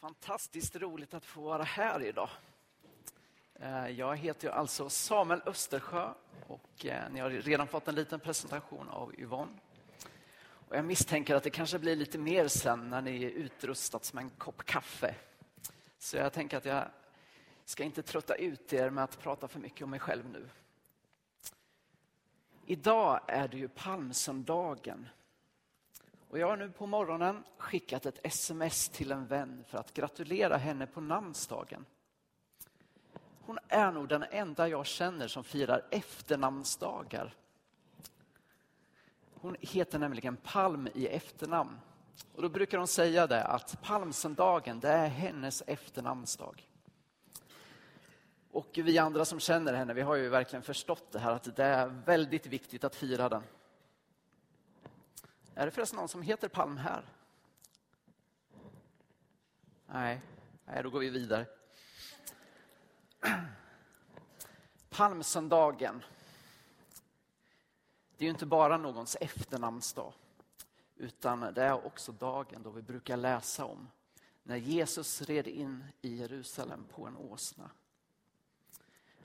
Fantastiskt roligt att få vara här idag. Eh, jag heter alltså Samuel Östersjö och eh, ni har redan fått en liten presentation av Yvonne. Och jag misstänker att det kanske blir lite mer sen när ni är utrustats med en kopp kaffe. Så jag tänker att jag ska inte trötta ut er med att prata för mycket om mig själv nu. Idag är det ju palmsöndagen och jag har nu på morgonen skickat ett sms till en vän för att gratulera henne på namnsdagen. Hon är nog den enda jag känner som firar efternamnsdagar. Hon heter nämligen Palm i efternamn. Och då brukar hon säga det att palmsöndagen, det är hennes efternamnsdag. Och vi andra som känner henne, vi har ju verkligen förstått det här att det är väldigt viktigt att fira den. Är det förresten någon som heter Palm här? Nej, Nej då går vi vidare. Palmsöndagen. Det är ju inte bara någons efternamnsdag, utan det är också dagen då vi brukar läsa om när Jesus red in i Jerusalem på en åsna.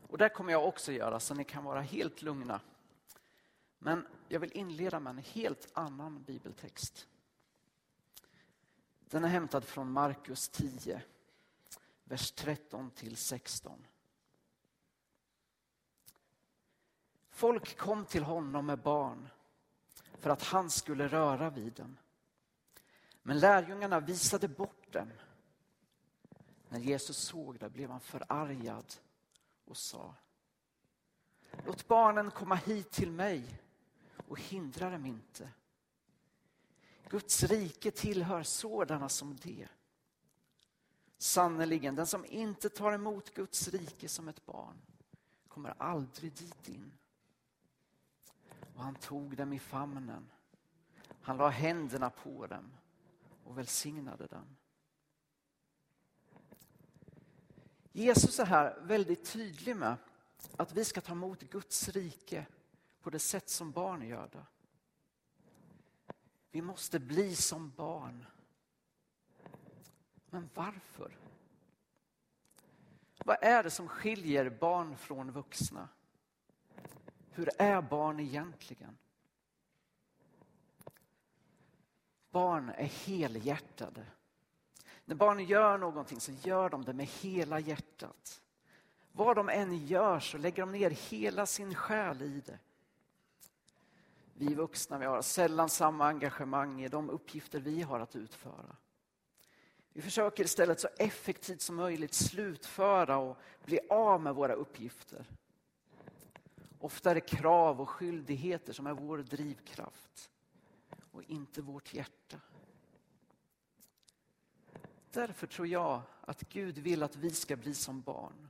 Och det kommer jag också göra, så ni kan vara helt lugna. Men jag vill inleda med en helt annan bibeltext. Den är hämtad från Markus 10, vers 13 till 16. Folk kom till honom med barn för att han skulle röra vid dem. Men lärjungarna visade bort dem. När Jesus såg det blev han förargad och sa Låt barnen komma hit till mig och hindra dem inte. Guds rike tillhör sådana som det. Sannerligen, den som inte tar emot Guds rike som ett barn kommer aldrig dit in. Och han tog dem i famnen. Han la händerna på dem och välsignade dem. Jesus är här väldigt tydlig med att vi ska ta emot Guds rike på det sätt som barn gör det. Vi måste bli som barn. Men varför? Vad är det som skiljer barn från vuxna? Hur är barn egentligen? Barn är helhjärtade. När barn gör någonting så gör de det med hela hjärtat. Vad de än gör så lägger de ner hela sin själ i det. Vi vuxna vi har sällan samma engagemang i de uppgifter vi har att utföra. Vi försöker istället så effektivt som möjligt slutföra och bli av med våra uppgifter. Ofta är det krav och skyldigheter som är vår drivkraft och inte vårt hjärta. Därför tror jag att Gud vill att vi ska bli som barn.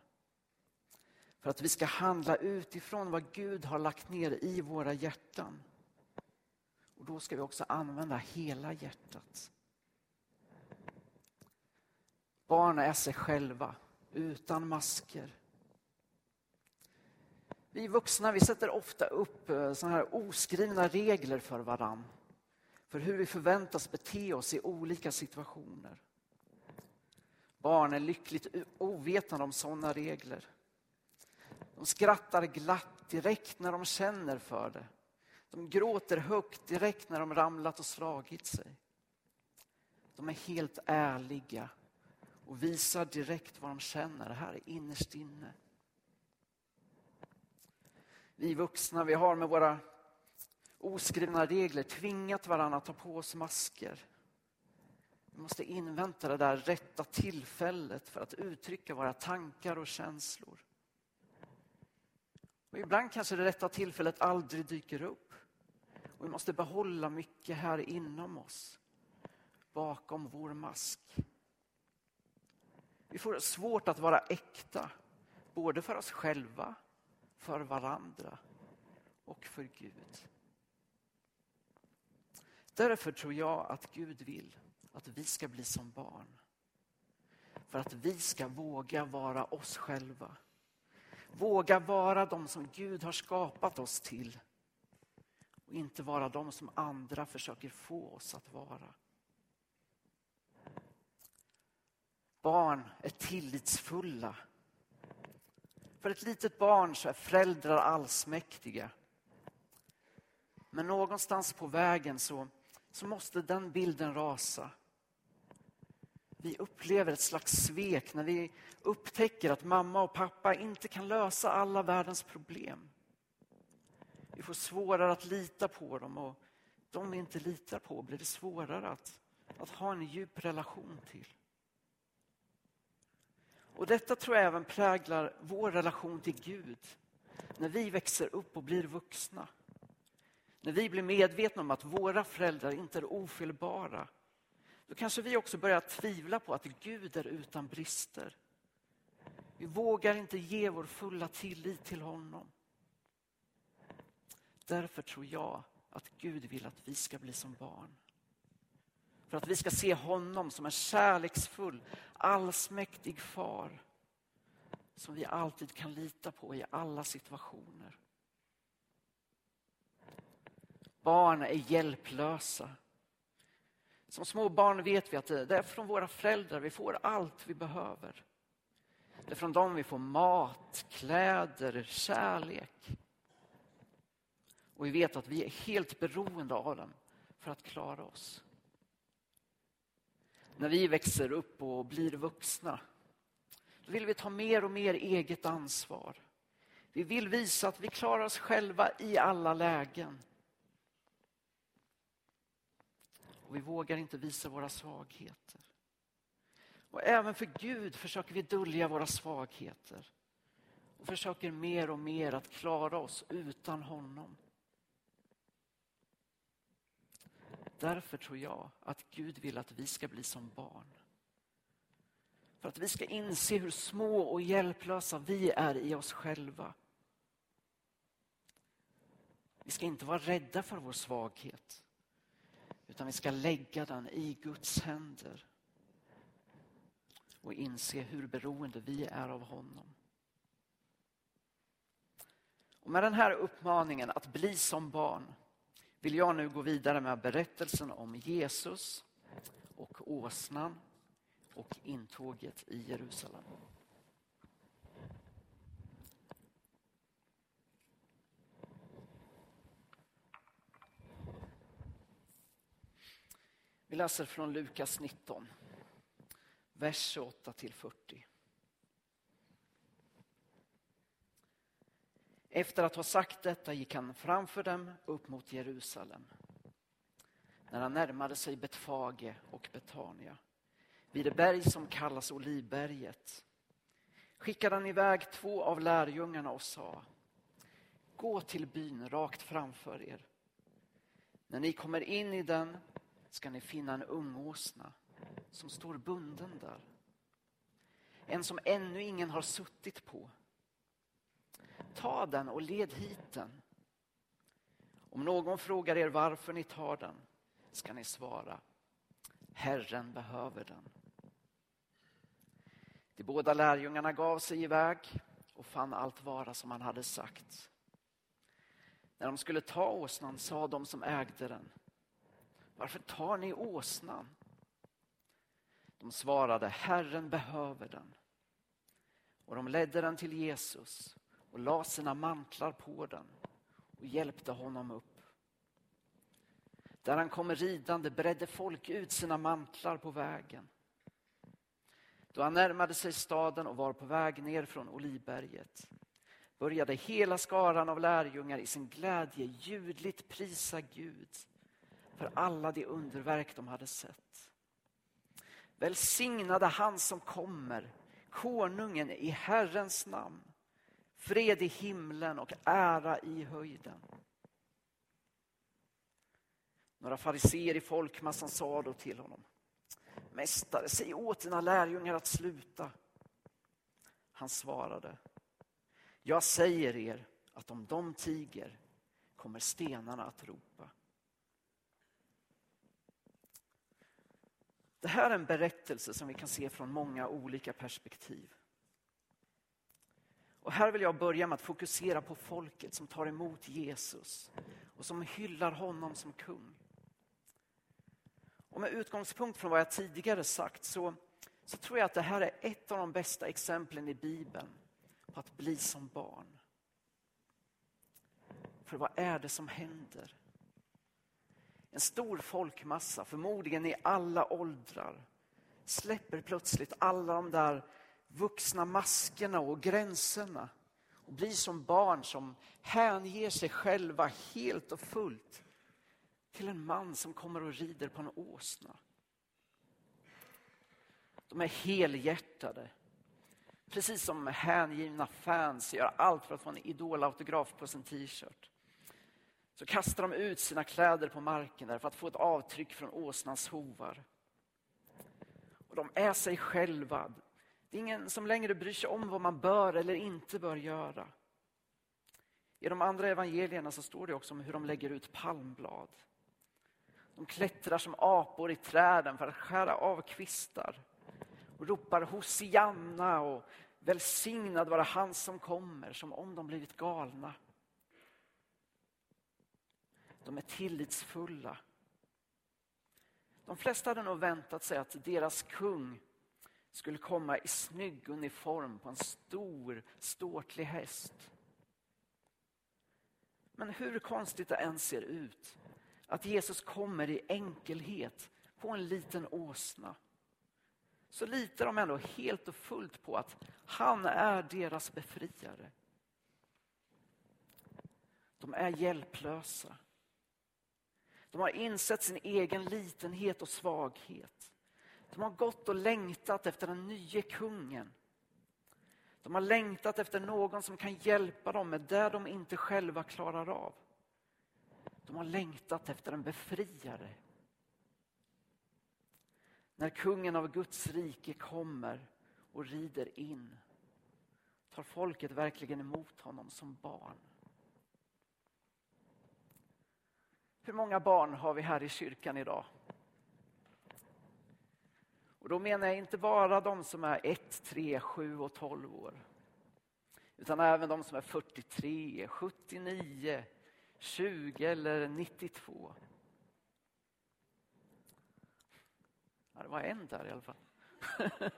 För att vi ska handla utifrån vad Gud har lagt ner i våra hjärtan. Och då ska vi också använda hela hjärtat. Barn är sig själva, utan masker. Vi vuxna vi sätter ofta upp eh, såna här oskrivna regler för varann. För hur vi förväntas bete oss i olika situationer. Barn är lyckligt ovetande om sådana regler. De skrattar glatt direkt när de känner för det. De gråter högt direkt när de ramlat och slagit sig. De är helt ärliga och visar direkt vad de känner här innerst inne. Vi vuxna vi har med våra oskrivna regler tvingat varandra att ta på oss masker. Vi måste invänta det där rätta tillfället för att uttrycka våra tankar och känslor. Och ibland kanske det rätta tillfället aldrig dyker upp. Och vi måste behålla mycket här inom oss, bakom vår mask. Vi får svårt att vara äkta, både för oss själva, för varandra och för Gud. Därför tror jag att Gud vill att vi ska bli som barn. För att vi ska våga vara oss själva. Våga vara de som Gud har skapat oss till och inte vara de som andra försöker få oss att vara. Barn är tillitsfulla. För ett litet barn så är föräldrar allsmäktiga. Men någonstans på vägen så, så måste den bilden rasa. Vi upplever ett slags svek när vi upptäcker att mamma och pappa inte kan lösa alla världens problem. Vi får svårare att lita på dem och de vi inte litar på blir det svårare att, att ha en djup relation till. Och detta tror jag även präglar vår relation till Gud när vi växer upp och blir vuxna. När vi blir medvetna om att våra föräldrar inte är ofelbara då kanske vi också börjar tvivla på att Gud är utan brister. Vi vågar inte ge vår fulla tillit till honom. Därför tror jag att Gud vill att vi ska bli som barn. För att vi ska se honom som en kärleksfull, allsmäktig far som vi alltid kan lita på i alla situationer. Barn är hjälplösa. Som små barn vet vi att det är från våra föräldrar vi får allt vi behöver. Det är från dem vi får mat, kläder, kärlek. Och vi vet att vi är helt beroende av dem för att klara oss. När vi växer upp och blir vuxna då vill vi ta mer och mer eget ansvar. Vi vill visa att vi klarar oss själva i alla lägen. Och vi vågar inte visa våra svagheter. Och även för Gud försöker vi dölja våra svagheter och försöker mer och mer att klara oss utan honom. Därför tror jag att Gud vill att vi ska bli som barn. För att vi ska inse hur små och hjälplösa vi är i oss själva. Vi ska inte vara rädda för vår svaghet. Utan vi ska lägga den i Guds händer. Och inse hur beroende vi är av honom. Och med den här uppmaningen att bli som barn vill jag nu gå vidare med berättelsen om Jesus och åsnan och intåget i Jerusalem. Vi läser från Lukas 19, vers 28 till 40. Efter att ha sagt detta gick han framför dem upp mot Jerusalem. När han närmade sig Betfage och Betania, vid det berg som kallas Olivberget, skickade han iväg två av lärjungarna och sa Gå till byn rakt framför er. När ni kommer in i den ska ni finna en ungåsna som står bunden där. En som ännu ingen har suttit på. Ta den och led hit den. Om någon frågar er varför ni tar den ska ni svara Herren behöver den. De båda lärjungarna gav sig iväg och fann allt vara som han hade sagt. När de skulle ta åsnan sa de som ägde den Varför tar ni åsnan? De svarade Herren behöver den. Och de ledde den till Jesus och la sina mantlar på den och hjälpte honom upp. Där han kom ridande bredde folk ut sina mantlar på vägen. Då han närmade sig staden och var på väg ner från Olivberget började hela skaran av lärjungar i sin glädje ljudligt prisa Gud för alla de underverk de hade sett. Välsignade han som kommer, konungen i Herrens namn. Fred i himlen och ära i höjden. Några fariseer i folkmassan sa då till honom. Mästare, säg åt dina lärjungar att sluta. Han svarade. Jag säger er att om de tiger kommer stenarna att ropa. Det här är en berättelse som vi kan se från många olika perspektiv. Och här vill jag börja med att fokusera på folket som tar emot Jesus och som hyllar honom som kung. Och med utgångspunkt från vad jag tidigare sagt så, så tror jag att det här är ett av de bästa exemplen i Bibeln på att bli som barn. För vad är det som händer? En stor folkmassa, förmodligen i alla åldrar, släpper plötsligt alla de där vuxna maskerna och gränserna och blir som barn som hänger sig själva helt och fullt till en man som kommer och rider på en åsna. De är helhjärtade. Precis som hängivna fans gör allt för att få en idolautograf på sin t-shirt. Så kastar de ut sina kläder på marken där för att få ett avtryck från åsnans hovar. Och de är sig själva. Det är ingen som längre bryr sig om vad man bör eller inte bör göra. I de andra evangelierna så står det också om hur de lägger ut palmblad. De klättrar som apor i träden för att skära av kvistar och ropar Hosianna och välsignad vara han som kommer, som om de blivit galna. De är tillitsfulla. De flesta hade nog väntat sig att deras kung skulle komma i snygg uniform på en stor, ståtlig häst. Men hur konstigt det än ser ut, att Jesus kommer i enkelhet på en liten åsna, så litar de ändå helt och fullt på att han är deras befriare. De är hjälplösa. De har insett sin egen litenhet och svaghet. De har gått och längtat efter den nye kungen. De har längtat efter någon som kan hjälpa dem med det de inte själva klarar av. De har längtat efter en befriare. När kungen av Guds rike kommer och rider in tar folket verkligen emot honom som barn. Hur många barn har vi här i kyrkan idag? Och då menar jag inte bara de som är 1, 3, 7 och 12 år. Utan även de som är 43, 79, 20 eller 92. Ja, det var en där i alla fall.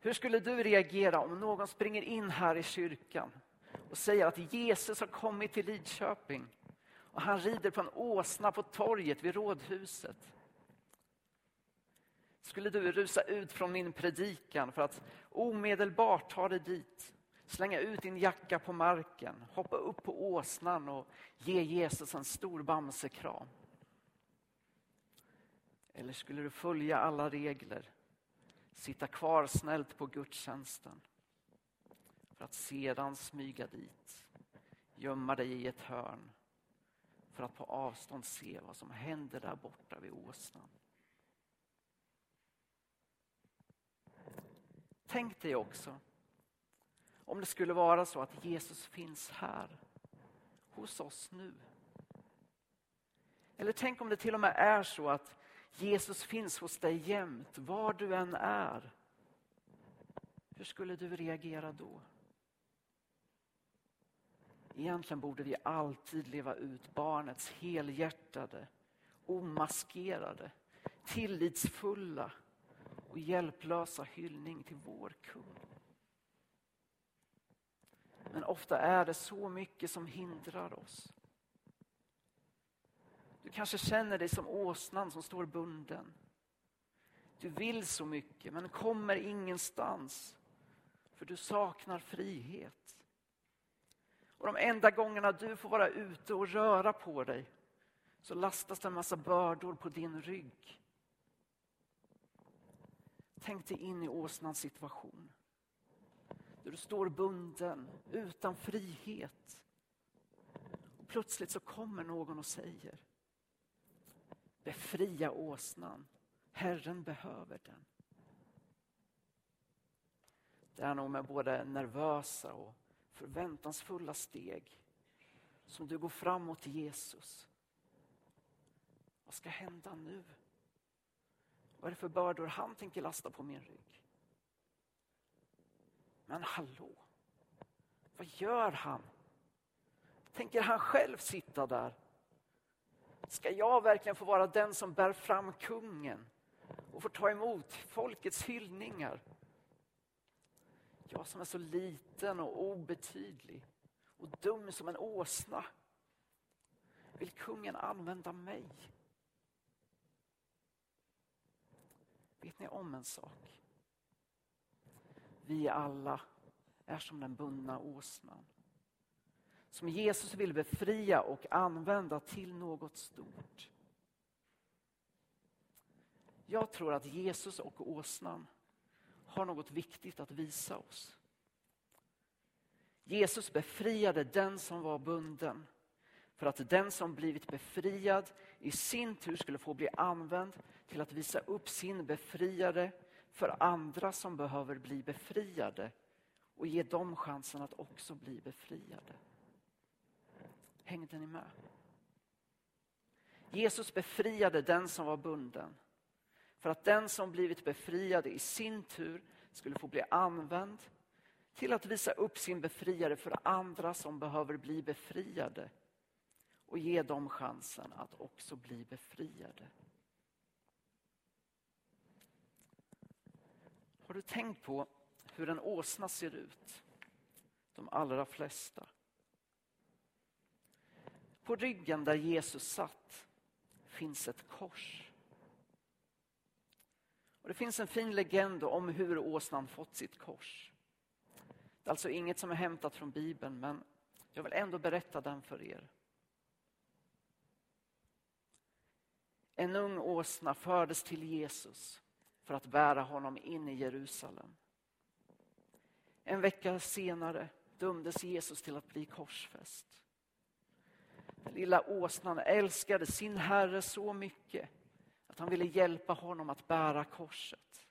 Hur skulle du reagera om någon springer in här i kyrkan och säger att Jesus har kommit till Lidköping och han rider på en åsna på torget vid rådhuset? Skulle du rusa ut från min predikan för att omedelbart ta dig dit, slänga ut din jacka på marken, hoppa upp på åsnan och ge Jesus en stor bamsekram? Eller skulle du följa alla regler, sitta kvar snällt på gudstjänsten för att sedan smyga dit, gömma dig i ett hörn för att på avstånd se vad som händer där borta vid åsnan? Tänk dig också om det skulle vara så att Jesus finns här hos oss nu. Eller tänk om det till och med är så att Jesus finns hos dig jämt, var du än är. Hur skulle du reagera då? Egentligen borde vi alltid leva ut barnets helhjärtade, omaskerade, tillitsfulla och hjälplösa hyllning till vår kung. Men ofta är det så mycket som hindrar oss. Du kanske känner dig som åsnan som står bunden. Du vill så mycket men kommer ingenstans för du saknar frihet. Och de enda gångerna du får vara ute och röra på dig så lastas det en massa bördor på din rygg. Tänk dig in i åsnans situation. Där du står bunden, utan frihet. Och plötsligt så kommer någon och säger Befria åsnan. Herren behöver den. Det är nog med både nervösa och förväntansfulla steg som du går framåt till Jesus. Vad ska hända nu? Vad är det för bördor han tänker lasta på min rygg? Men hallå, vad gör han? Tänker han själv sitta där Ska jag verkligen få vara den som bär fram kungen och får ta emot folkets hyllningar. Jag som är så liten och obetydlig och dum som en åsna. Vill kungen använda mig? Vet ni om en sak? Vi alla är som den bundna åsnan. Som Jesus vill befria och använda till något stort. Jag tror att Jesus och åsnan har något viktigt att visa oss. Jesus befriade den som var bunden för att den som blivit befriad i sin tur skulle få bli använd till att visa upp sin befriare för andra som behöver bli befriade och ge dem chansen att också bli befriade. Hängde ni med? Jesus befriade den som var bunden för att den som blivit befriad i sin tur skulle få bli använd till att visa upp sin befriare för andra som behöver bli befriade och ge dem chansen att också bli befriade. Har du tänkt på hur en åsna ser ut? De allra flesta. På ryggen där Jesus satt finns ett kors. Och Det finns en fin legend om hur åsnan fått sitt kors. Det är alltså inget som är hämtat från Bibeln, men jag vill ändå berätta den för er. En ung åsna fördes till Jesus för att bära honom in i Jerusalem. En vecka senare dömdes Jesus till att bli korsfäst. Den lilla åsnan älskade sin herre så mycket att han ville hjälpa honom att bära korset.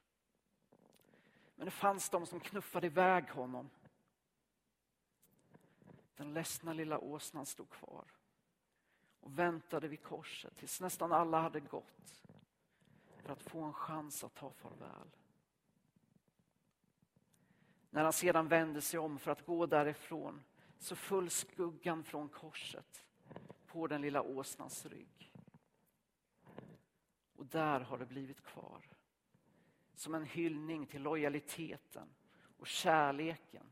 Men det fanns de som knuffade iväg honom. Den ledsna lilla åsnan stod kvar och väntade vid korset tills nästan alla hade gått för att få en chans att ta farväl. När han sedan vände sig om för att gå därifrån så föll skuggan från korset på den lilla åsnans rygg. Och där har det blivit kvar. Som en hyllning till lojaliteten och kärleken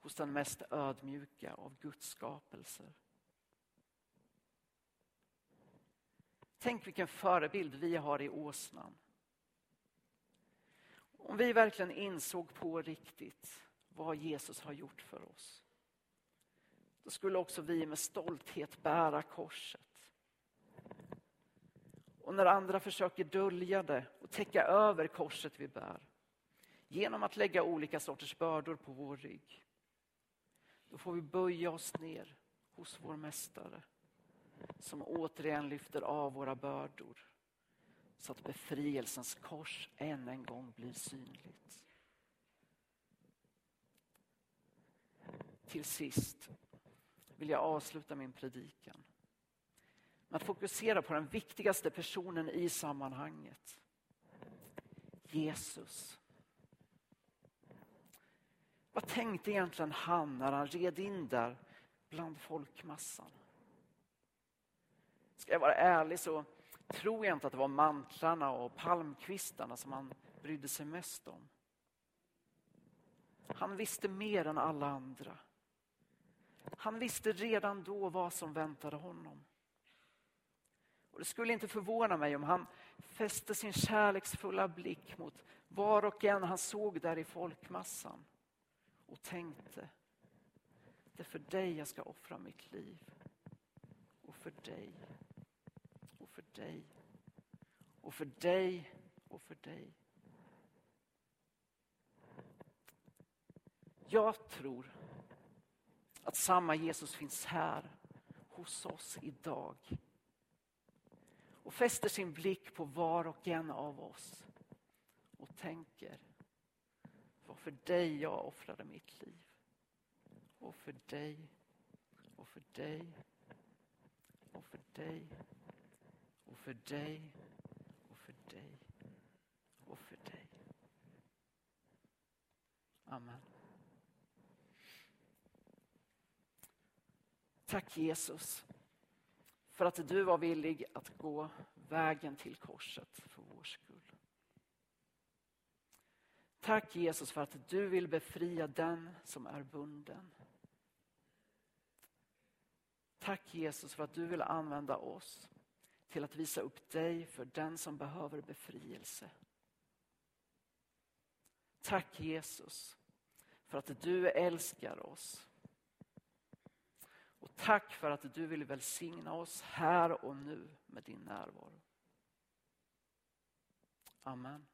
hos den mest ödmjuka av Guds skapelser. Tänk vilken förebild vi har i åsnan. Om vi verkligen insåg på riktigt vad Jesus har gjort för oss. Då skulle också vi med stolthet bära korset. Och när andra försöker dölja det och täcka över korset vi bär genom att lägga olika sorters bördor på vår rygg. Då får vi böja oss ner hos vår mästare som återigen lyfter av våra bördor så att befrielsens kors än en gång blir synligt. Till sist vill jag avsluta min predikan med att fokusera på den viktigaste personen i sammanhanget. Jesus. Vad tänkte egentligen han när han red in där bland folkmassan? Ska jag vara ärlig så tror jag inte att det var mantlarna och palmkvistarna som han brydde sig mest om. Han visste mer än alla andra. Han visste redan då vad som väntade honom. Och Det skulle inte förvåna mig om han fäste sin kärleksfulla blick mot var och en han såg där i folkmassan och tänkte, det är för dig jag ska offra mitt liv och för dig dig och för dig och för dig. Jag tror att samma Jesus finns här hos oss idag och fäster sin blick på var och en av oss och tänker var för dig jag offrade mitt liv och för dig och för dig och för dig och för dig och för dig och för dig. Amen. Tack Jesus för att du var villig att gå vägen till korset för vår skull. Tack Jesus för att du vill befria den som är bunden. Tack Jesus för att du vill använda oss till att visa upp dig för den som behöver befrielse. Tack Jesus för att du älskar oss. Och tack för att du vill välsigna oss här och nu med din närvaro. Amen.